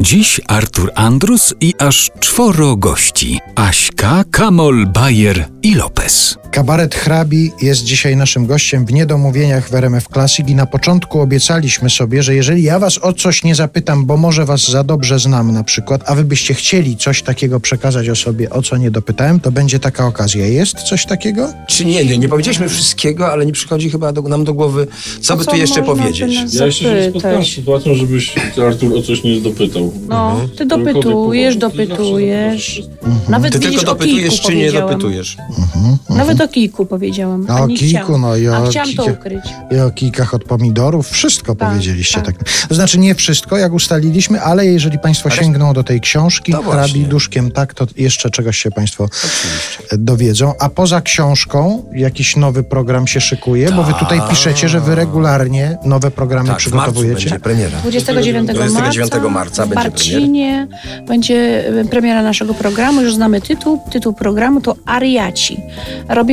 Dziś Artur Andrus i aż czworo gości. Aśka, Kamol, Bayer i Lopez. Kabaret Hrabi jest dzisiaj naszym gościem w Niedomówieniach w RMF Classic i na początku obiecaliśmy sobie, że jeżeli ja was o coś nie zapytam, bo może was za dobrze znam na przykład, a wy byście chcieli coś takiego przekazać o sobie, o co nie dopytałem, to będzie taka okazja. Jest coś takiego? Czy nie, nie, nie powiedzieliśmy wszystkiego, ale nie przychodzi chyba do, nam do głowy, co by Co tu jeszcze powiedzieć. Ja jeszcze się spotkałem z sytuacją, żebyś Artur o coś nie dopytał. No, ty Tylko dopytujesz. Ty dopytujesz. zawsze Nawet Ty tylko dopytujesz, czy nie dopytujesz? Nawet o kijku powiedziałam. A o kijku, chciałam. no i A o chciałam to ukryć. I o kijkach od pomidorów, wszystko Tak, powiedzieliście tak. tak. To znaczy nie wszystko, jak ustaliliśmy, ale jeżeli państwo sięgną do tej książki, hrabi duszkiem tak, to jeszcze czegoś się państwo dowiedzą. A poza książką jakiś nowy program się szykuje, bo wy tutaj piszecie, że wy regularnie nowe programy Tak, przygotowujecie. będzie premiera. 29 marca, 29 marca w będzie Barcinie będzie e, premiera naszego programu. Już znamy tytuł. Tytuł programu to Ariaci.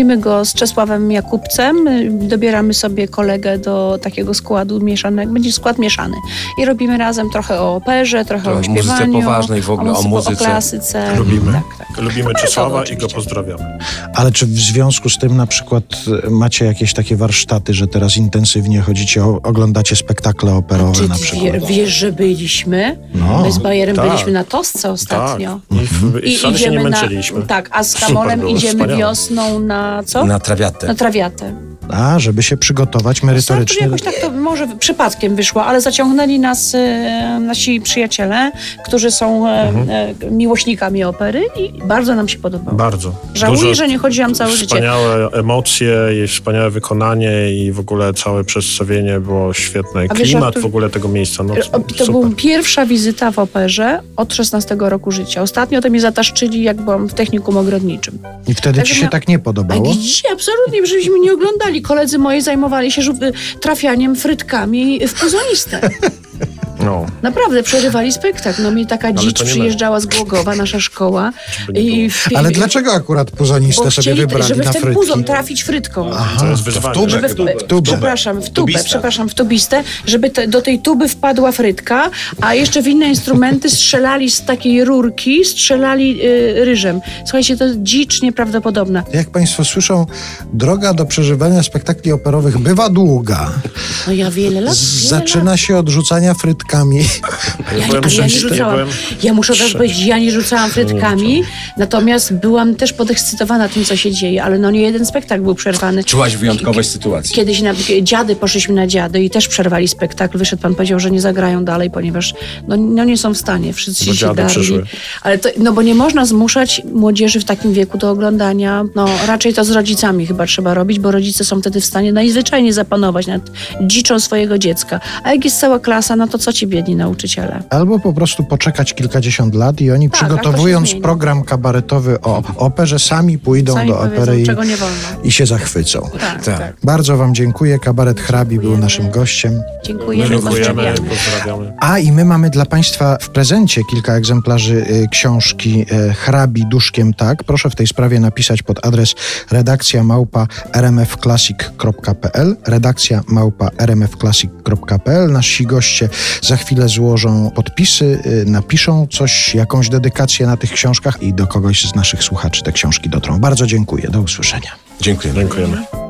Robimy go z Czesławem Jakubcem. Dobieramy sobie kolegę do takiego składu mieszanego. Będzie skład mieszany. I robimy razem trochę o operze, trochę O o muzyce śpiewaniu. poważnej w ogóle, o muzyce, muzyce. O klasyce. Lubimy. Tak, tak. Lubimy Kabaretowo Czesława i go pozdrawiamy. Ale czy w związku z tym na przykład e, macie jakieś takie warsztaty, że teraz intensywnie chodzicie, o, oglądacie spektakle operowe Czy na przykład? wie, wiesz, że byliśmy? No, My z Bajerem tak. byliśmy na Tosce ostatnio. Tak. I, w, i wcale się nie męczyliśmy. na. Tak, a z Kamolem idziemy wspaniałe. wiosną na co? Na trawiatę. Na trawiatę. A, żeby się przygotować merytorycznie. jakoś tak to może przypadkiem wyszło, ale zaciągnęli nas e, nasi przyjaciele, którzy są e, Mhm. e, miłośnikami opery i bardzo nam się podobało. Bardzo. Żałuję, Dużo że nie chodziłam całe życie. Wspaniałe emocje i wspaniałe wykonanie i w ogóle całe przedstawienie było świetne. A wiesz, Klimat Artur, w ogóle tego miejsca. No, E, To super. była pierwsza wizyta w operze od 16 roku życia. Ostatnio to mnie zataszczyli, jak byłam w technikum ogrodniczym. I wtedy Także ci się mia- tak nie A podobało? gdzie? Absolutnie, żebyśmy nie oglądali. Koledzy moi zajmowali się trafianiem frytkami w puzonistę. No. Naprawdę, przerywali spektakl. No mi taka dzicz nie przyjeżdżała z Głogowa, nasza szkoła. Żeby I. Ale dlaczego akurat puzonistę sobie wybrali żeby na w ten frytki? puzon trafić frytką. Aha, To jest to w tubę, Żeby w, w tubę. przepraszam, w tubę, Tubista. przepraszam, w tubistę, żeby te, do tej tuby wpadła frytka, a jeszcze w inne instrumenty strzelali z takiej rurki, strzelali y, ryżem. Słuchajcie, to dzicz nieprawdopodobna. Jak Państwo słyszą, droga do przeżywania spektakli operowych bywa długa. No ja wiele lat, wiele Zaczyna się od rzucania frytkami. Ja, byłem ja nie rzucałam. byłem Ja muszę też powiedzieć, ja nie rzucałam frytkami, natomiast byłam też podekscytowana tym, co się dzieje, ale no nie jeden spektakl był przerwany. Czułaś wyjątkowość sytuacji. Kiedyś na dziady poszliśmy na dziady i też przerwali spektakl. Wyszedł pan, powiedział, że nie zagrają dalej, ponieważ no, no nie są w stanie. Wszyscy Bo się przyszły. Ale to, no bo nie można zmuszać młodzieży w takim wieku do oglądania. No raczej to z rodzicami chyba trzeba robić, bo rodzice są wtedy w stanie najzwyczajniej zapanować nad dziczą swojego dziecka. A jak jest cała klasa, no to co ci biedni nauczyciele? Albo po prostu poczekać kilkadziesiąt lat i oni Tak, przygotowując program kabaretowy o operze, sami pójdą Sami do opery i, czego nie wolno. i się zachwycą. Tak, Tak. tak. Bardzo Wam dziękuję. Kabaret Hrabi był naszym gościem. Dziękujemy, Dziękujemy, pozdrawiamy. A i my mamy dla Państwa w prezencie kilka egzemplarzy y, książki y, Hrabi Duszkiem Tak. Proszę w tej sprawie napisać pod adres redakcja małpa rmfclassic.pl redakcja małpa rmfclassic.pl Nasi goście za chwilę złożą podpisy, y, napiszą coś, jakąś dedykację na tych książkach i do kogoś z naszych słuchaczy te książki dotrą. Bardzo dziękuję. Do usłyszenia. Dziękuję. Dziękujemy.